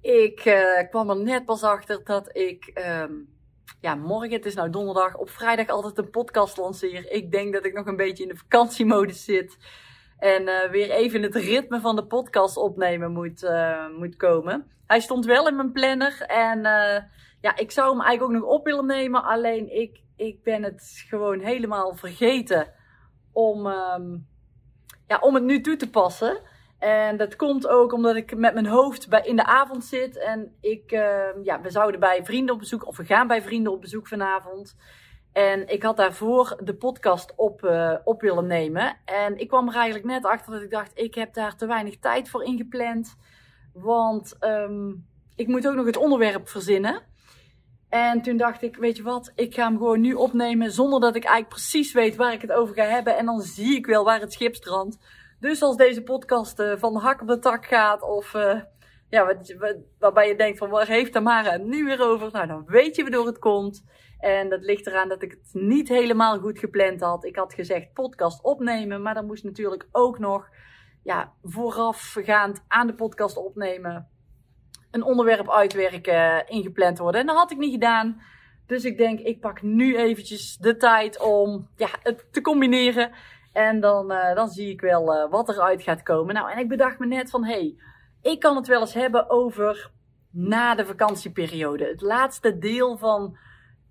ik uh, kwam er net pas achter dat ik, um, ja, morgen, het is nou donderdag, op vrijdag altijd een podcast lanceer. Ik denk dat ik nog een beetje in de vakantiemodus zit. En uh, weer even het ritme van de podcast opnemen moet, uh, moet komen. Hij stond wel in mijn planner. En ja, ik zou hem eigenlijk ook nog op willen nemen. Alleen ik, ik ben het gewoon helemaal vergeten om, um, ja, om het nu toe te passen. En dat komt ook omdat ik met mijn hoofd bij, in de avond zit. En ik, uh, ja, we zouden bij vrienden op bezoek, of we gaan bij vrienden op bezoek vanavond. En ik had daarvoor de podcast op, uh, op willen nemen. En ik kwam er eigenlijk net achter dat ik dacht, ik heb daar te weinig tijd voor ingepland. Want um, ik moet ook nog het onderwerp verzinnen. En toen dacht ik, weet je wat, ik ga hem gewoon nu opnemen zonder dat ik eigenlijk precies weet waar ik het over ga hebben. En dan zie ik wel waar het schip strandt. Dus als deze podcast uh, van hak op de tak gaat of uh, ja, wat, wat, waarbij je denkt van waar heeft Tamara het nu weer over? Nou, dan weet je waardoor het komt. En dat ligt eraan dat ik het niet helemaal goed gepland had. Ik had gezegd podcast opnemen, maar dan moest natuurlijk ook nog ja, voorafgaand aan de podcast opnemen een onderwerp uitwerken ingepland worden. En dat had ik niet gedaan. Dus ik denk, ik pak nu eventjes de tijd om ja, het te combineren. En dan, uh, dan zie ik wel uh, wat eruit gaat komen. Nou, en ik bedacht me net van, hé, hey, ik kan het wel eens hebben over na de vakantieperiode. Het laatste deel van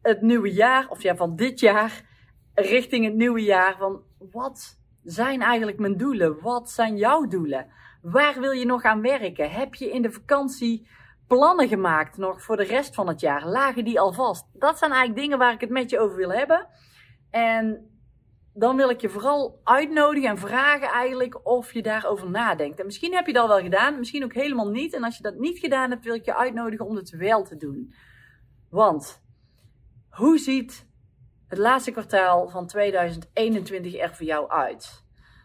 het nieuwe jaar, of ja, van dit jaar, richting het nieuwe jaar. Van wat zijn eigenlijk mijn doelen? Wat zijn jouw doelen? Waar wil je nog aan werken? Heb je in de vakantie plannen gemaakt nog voor de rest van het jaar? Lagen die al vast? Dat zijn eigenlijk dingen waar ik het met je over wil hebben. En dan wil ik je vooral uitnodigen en vragen eigenlijk of je daarover nadenkt. En misschien heb je dat wel gedaan, misschien ook helemaal niet. En als je dat niet gedaan hebt, wil ik je uitnodigen om het wel te doen. Want hoe ziet het laatste kwartaal van 2021 er voor jou uit?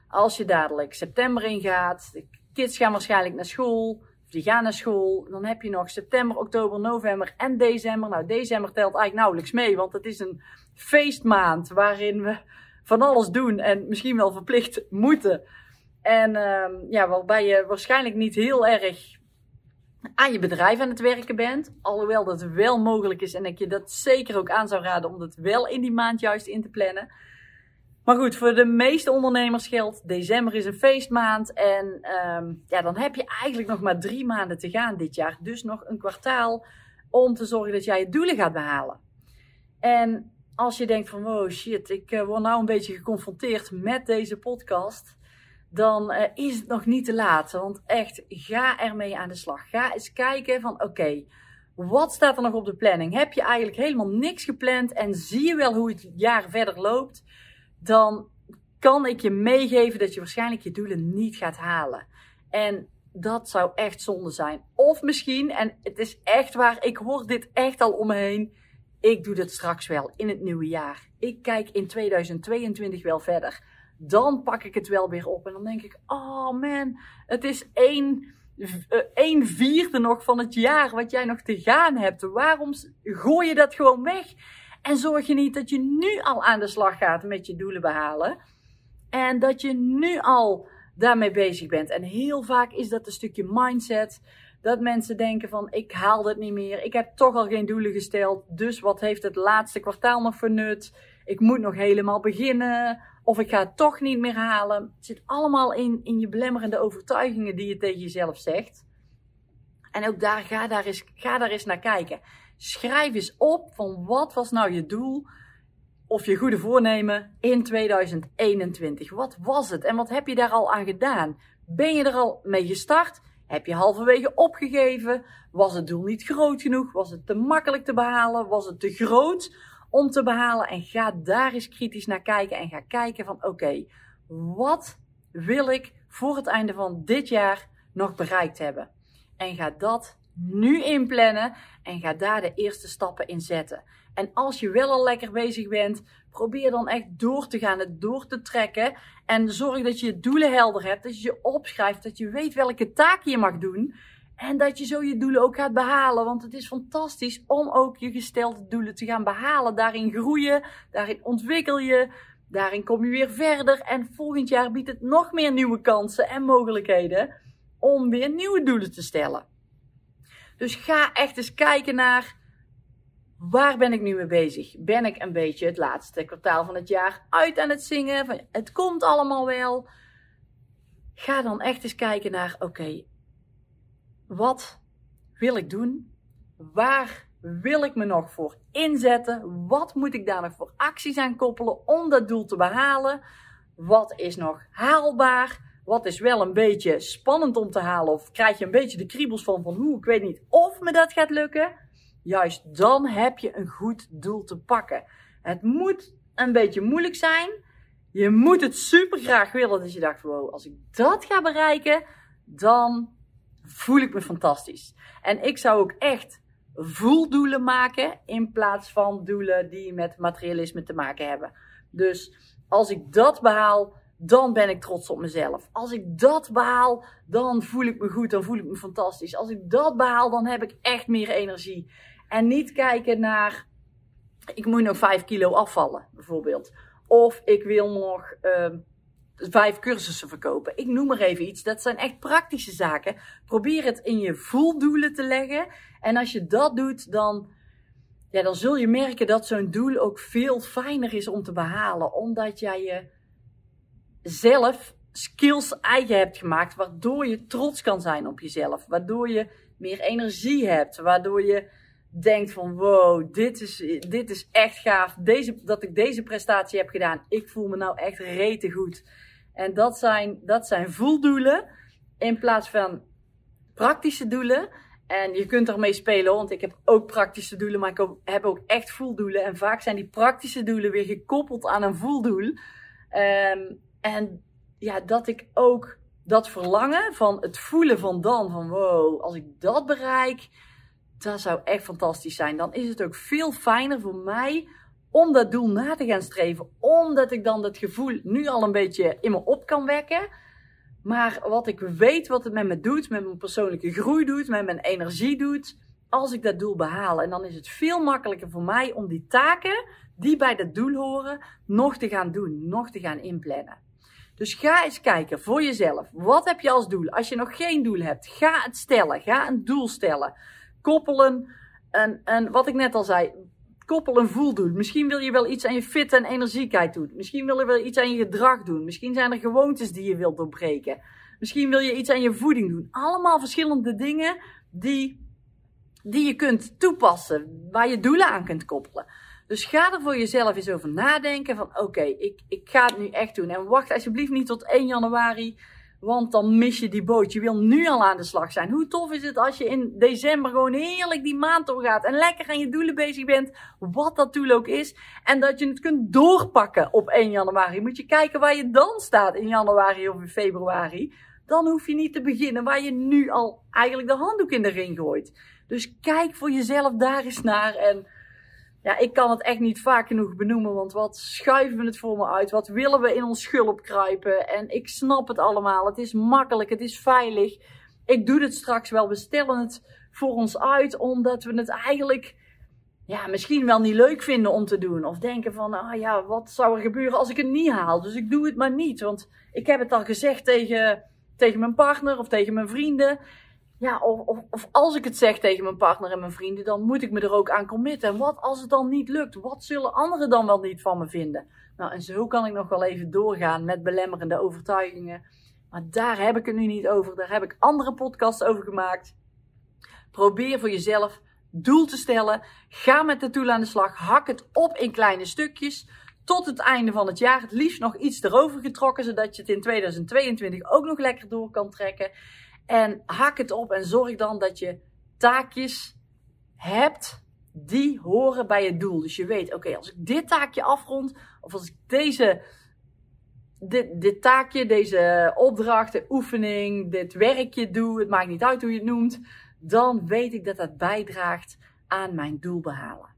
Als je dadelijk september ingaat, de kids gaan waarschijnlijk naar school, of die gaan naar school, dan heb je nog september, oktober, november en december. Nou, december telt eigenlijk nauwelijks mee, want het is een feestmaand waarin we van alles doen en misschien wel verplicht moeten. En uh, ja, waarbij je waarschijnlijk niet heel erg aan je bedrijf aan het werken bent. Alhoewel dat wel mogelijk is en ik je dat zeker ook aan zou raden om dat wel in die maand juist in te plannen. Maar goed, voor de meeste ondernemers geldt, december is een feestmaand. En um, ja, dan heb je eigenlijk nog maar drie maanden te gaan dit jaar. Dus nog een kwartaal om te zorgen dat jij je doelen gaat behalen. En als je denkt van, oh shit, ik uh, word nou een beetje geconfronteerd met deze podcast, dan uh, is het nog niet te laat. Want echt, ga ermee aan de slag. Ga eens kijken van, oké, wat staat er nog op de planning? Heb je eigenlijk helemaal niks gepland en zie je wel hoe het jaar verder loopt? Dan kan ik je meegeven dat je waarschijnlijk je doelen niet gaat halen. En dat zou echt zonde zijn. Of misschien, en het is echt waar, ik hoor dit echt al om me heen ik doe dit straks wel in het nieuwe jaar. Ik kijk in 2022 wel verder. Dan pak ik het wel weer op en dan denk ik, oh man, het is één, één vierde nog van het jaar wat jij nog te gaan hebt. Waarom gooi je dat gewoon weg? En zorg je niet dat je nu al aan de slag gaat met je doelen behalen. En dat je nu al daarmee bezig bent. En heel vaak is dat een stukje mindset. Dat mensen denken van ik haal het niet meer. Ik heb toch al geen doelen gesteld. Dus wat heeft het laatste kwartaal nog voor nut? Ik moet nog helemaal beginnen. Of ik ga het toch niet meer halen. Het zit allemaal in, in je belemmerende overtuigingen die je tegen jezelf zegt. En ook daar ga daar eens, ga daar eens naar kijken. Schrijf eens op van wat was nou je doel of je goede voornemen in 2021. Wat was het en wat heb je daar al aan gedaan? Ben je er al mee gestart? Heb je halverwege opgegeven? Was het doel niet groot genoeg? Was het te makkelijk te behalen? Was het te groot om te behalen? En ga daar eens kritisch naar kijken en ga kijken van oké, wat wil ik voor het einde van dit jaar nog bereikt hebben? En ga dat nu inplannen en ga daar de eerste stappen in zetten. En als je wel al lekker bezig bent, probeer dan echt door te gaan, het door te trekken. En zorg dat je je doelen helder hebt, dat je je opschrijft, dat je weet welke taken je mag doen. En dat je zo je doelen ook gaat behalen. Want het is fantastisch om ook je gestelde doelen te gaan behalen. Daarin groeien, daarin ontwikkel je, daarin kom je weer verder. En volgend jaar biedt het nog meer nieuwe kansen en mogelijkheden om weer nieuwe doelen te stellen. Dus ga echt eens kijken naar waar ben ik nu mee bezig? Ben ik een beetje het laatste kwartaal van het jaar uit aan het zingen? Van, het komt allemaal wel. Ga dan echt eens kijken naar, oké, wat wil ik doen? Waar wil ik me nog voor inzetten? Wat moet ik daar nog voor acties aan koppelen om dat doel te behalen? Wat is nog haalbaar? Wat is wel een beetje spannend om te halen? Of krijg je een beetje de kriebels van, van hoe, ik weet niet of me dat gaat lukken? Juist dan heb je een goed doel te pakken. Het moet een beetje moeilijk zijn. Je moet het super graag willen. Dat je dacht, wow, als ik dat ga bereiken, dan voel ik me fantastisch. En ik zou ook echt voeldoelen maken in plaats van doelen die met materialisme te maken hebben. Dus als ik dat behaal, dan ben ik trots op mezelf. Als ik dat behaal, dan voel ik me goed, dan voel ik me fantastisch. Als ik dat behaal, dan heb ik echt meer energie. En niet kijken naar, ik moet nog 5 kilo afvallen, bijvoorbeeld. Of ik wil nog uh, vijf cursussen verkopen. Ik noem maar even iets. Dat zijn echt praktische zaken. Probeer het in je voeldoelen te leggen. En als je dat doet, dan, ja, dan zul je merken dat zo'n doel ook veel fijner is om te behalen. Omdat jij je zelf skills eigen hebt gemaakt, waardoor je trots kan zijn op jezelf. Waardoor je meer energie hebt, waardoor je denkt van wow, dit is, dit is echt gaaf. Deze, dat ik deze prestatie heb gedaan. Ik voel me nou echt rete goed. En dat zijn, dat zijn voeldoelen in plaats van praktische doelen. En je kunt ermee spelen, want ik heb ook praktische doelen, maar ik heb ook echt voeldoelen. En vaak zijn die praktische doelen weer gekoppeld aan een voeldoel. Um, en ja, dat ik ook dat verlangen van het voelen van dan, van wow, als ik dat bereik, dat zou echt fantastisch zijn. Dan is het ook veel fijner voor mij om dat doel na te gaan streven. Omdat ik dan dat gevoel nu al een beetje in me op kan wekken. Maar wat ik weet wat het met me doet, met mijn persoonlijke groei doet, met mijn energie doet, als ik dat doel behaal. En dan is het veel makkelijker voor mij om die taken die bij dat doel horen, nog te gaan doen, nog te gaan inplannen. Dus ga eens kijken voor jezelf. Wat heb je als doel? Als je nog geen doel hebt, ga het stellen. Ga een doel stellen. Koppelen een, een wat ik net al zei, koppel een voeldoel. Misschien wil je wel iets aan je fit en energiekheid doen. Misschien wil je wel iets aan je gedrag doen. Misschien zijn er gewoontes die je wilt doorbreken. Misschien wil je iets aan je voeding doen. Allemaal verschillende dingen die, die je kunt toepassen, waar je doelen aan kunt koppelen. Dus ga er voor jezelf eens over nadenken van oké, ik, ik ga het nu echt doen. En wacht alsjeblieft niet tot 1 januari, want dan mis je die boot. Je wil nu al aan de slag zijn. Hoe tof is het als je in december gewoon heerlijk die maand doorgaat en lekker aan je doelen bezig bent, wat dat doel ook is. En dat je het kunt doorpakken op 1 januari. Moet je kijken waar je dan staat in januari of in februari. Dan hoef je niet te beginnen waar je nu al eigenlijk de handdoek in de ring gooit. Dus kijk voor jezelf daar eens naar en ja, ik kan het echt niet vaak genoeg benoemen, want wat schuiven we het voor me uit? Wat willen we in ons schulp kruipen? En ik snap het allemaal. Het is makkelijk, het is veilig. Ik doe het straks wel. We stellen het voor ons uit, omdat we het eigenlijk ja, misschien wel niet leuk vinden om te doen. Of denken van, ah ja, wat zou er gebeuren als ik het niet haal? Dus ik doe het maar niet. Want ik heb het al gezegd tegen, tegen mijn partner of tegen mijn vrienden ja, of, of, als ik het zeg tegen mijn partner en mijn vrienden, dan moet ik me er ook aan committen. En wat als het dan niet lukt? Wat zullen anderen dan wel niet van me vinden? Nou, en zo kan ik nog wel even doorgaan met belemmerende overtuigingen. Maar daar heb ik het nu niet over. Daar heb ik andere podcasts over gemaakt. Probeer voor jezelf doel te stellen. Ga met de doel aan de slag. Hak het op in kleine stukjes. Tot het einde van het jaar. Het liefst nog iets erover getrokken, zodat je het in 2022 ook nog lekker door kan trekken. En hak het op en zorg dan dat je taakjes hebt die horen bij het doel. Dus je weet, oké, als ik dit taakje afrond, of als ik deze, dit, dit taakje, deze opdracht, de oefening, dit werkje doe, het maakt niet uit hoe je het noemt, dan weet ik dat dat bijdraagt aan mijn doel behalen.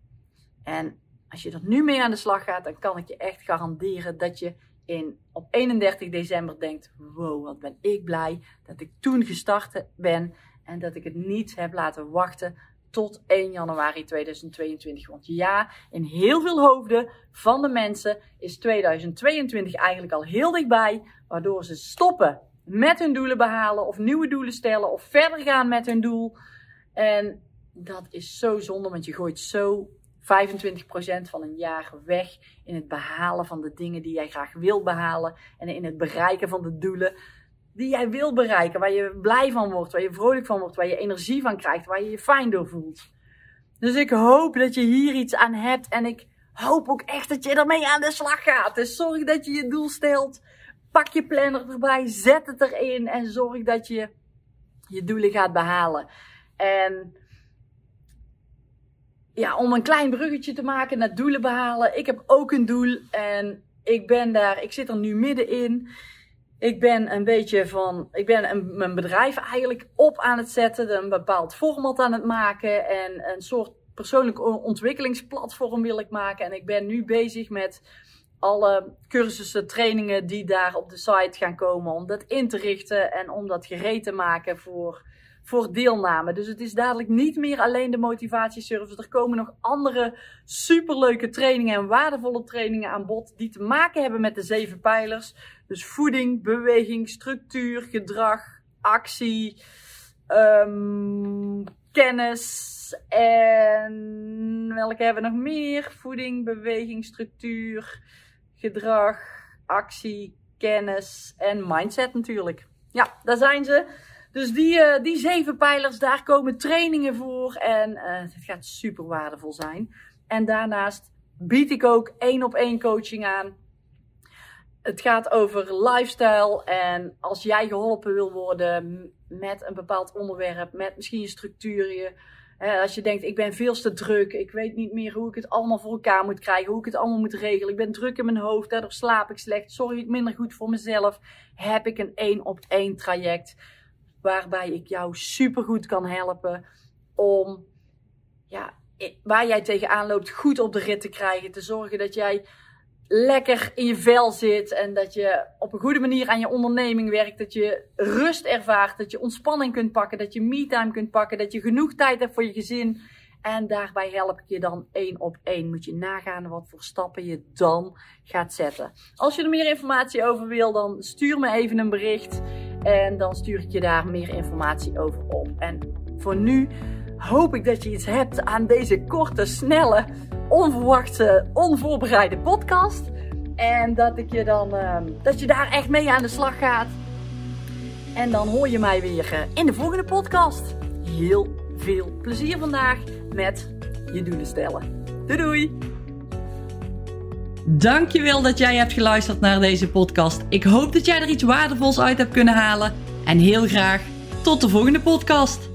En als je er nu mee aan de slag gaat, dan kan ik je echt garanderen dat je in, op 31 december denkt: wow, wat ben ik blij dat ik toen gestart ben en dat ik het niet heb laten wachten tot 1 januari 2022. Want ja, in heel veel hoofden van de mensen is 2022 eigenlijk al heel dichtbij, waardoor ze stoppen met hun doelen behalen of nieuwe doelen stellen of verder gaan met hun doel. En dat is zo zonde, want je gooit zo 25% van een jaar weg in het behalen van de dingen die jij graag wil behalen en in het bereiken van de doelen die jij wil bereiken, waar je blij van wordt, waar je vrolijk van wordt, waar je energie van krijgt, waar je je fijn door voelt. Dus ik hoop dat je hier iets aan hebt en ik hoop ook echt dat je ermee aan de slag gaat. Dus zorg dat je je doel stelt, pak je planner erbij, zet het erin en zorg dat je je doelen gaat behalen. En ja, om een klein bruggetje te maken naar doelen behalen. Ik heb ook een doel en ik ben daar, ik zit er nu middenin. Ik ben een beetje van, ik ben mijn bedrijf eigenlijk op aan het zetten, een bepaald format aan het maken en een soort persoonlijk ontwikkelingsplatform wil ik maken. En ik ben nu bezig met alle cursussen, trainingen die daar op de site gaan komen, om dat in te richten en om dat gereed te maken voor voor deelname. Dus het is dadelijk niet meer alleen de motivatieservice. Er komen nog andere superleuke trainingen en waardevolle trainingen aan bod die te maken hebben met de zeven pijlers. Dus voeding, beweging, structuur, gedrag, actie, um, kennis en welke hebben we nog meer? Voeding, beweging, structuur, gedrag, actie, kennis en mindset natuurlijk. Ja, daar zijn ze. Dus die, uh, die zeven pijlers, daar komen trainingen voor. En uh, het gaat super waardevol zijn. En daarnaast bied ik ook één op één coaching aan. Het gaat over lifestyle. En als jij geholpen wil worden met een bepaald onderwerp, met misschien je structuur. als je denkt, ik ben veel te druk. Ik weet niet meer hoe ik het allemaal voor elkaar moet krijgen. Hoe ik het allemaal moet regelen. Ik ben druk in mijn hoofd. Daardoor slaap ik slecht. Zorg ik minder goed voor mezelf. Heb ik een één op één traject waarbij ik jou supergoed kan helpen om ja, waar jij tegenaan loopt goed op de rit te krijgen. Te zorgen dat jij lekker in je vel zit en dat je op een goede manier aan je onderneming werkt. Dat je rust ervaart, dat je ontspanning kunt pakken, dat je me-time kunt pakken, dat je genoeg tijd hebt voor je gezin. En daarbij help ik je dan één op één. Moet je nagaan wat voor stappen je dan gaat zetten. Als je er meer informatie over wil, dan stuur me even een bericht. En dan stuur ik je daar meer informatie over op. En voor nu hoop ik dat je iets hebt aan deze korte, snelle, onverwachte, onvoorbereide podcast. En dat ik je dan, ehm, dat je daar echt mee aan de slag gaat. En dan hoor je mij weer eh, in de volgende podcast. Heel veel plezier vandaag met je doelen stellen. Doei doei! Dankjewel dat jij hebt geluisterd naar deze podcast. Ik hoop dat jij er iets waardevols uit hebt kunnen halen. En heel graag tot de volgende podcast.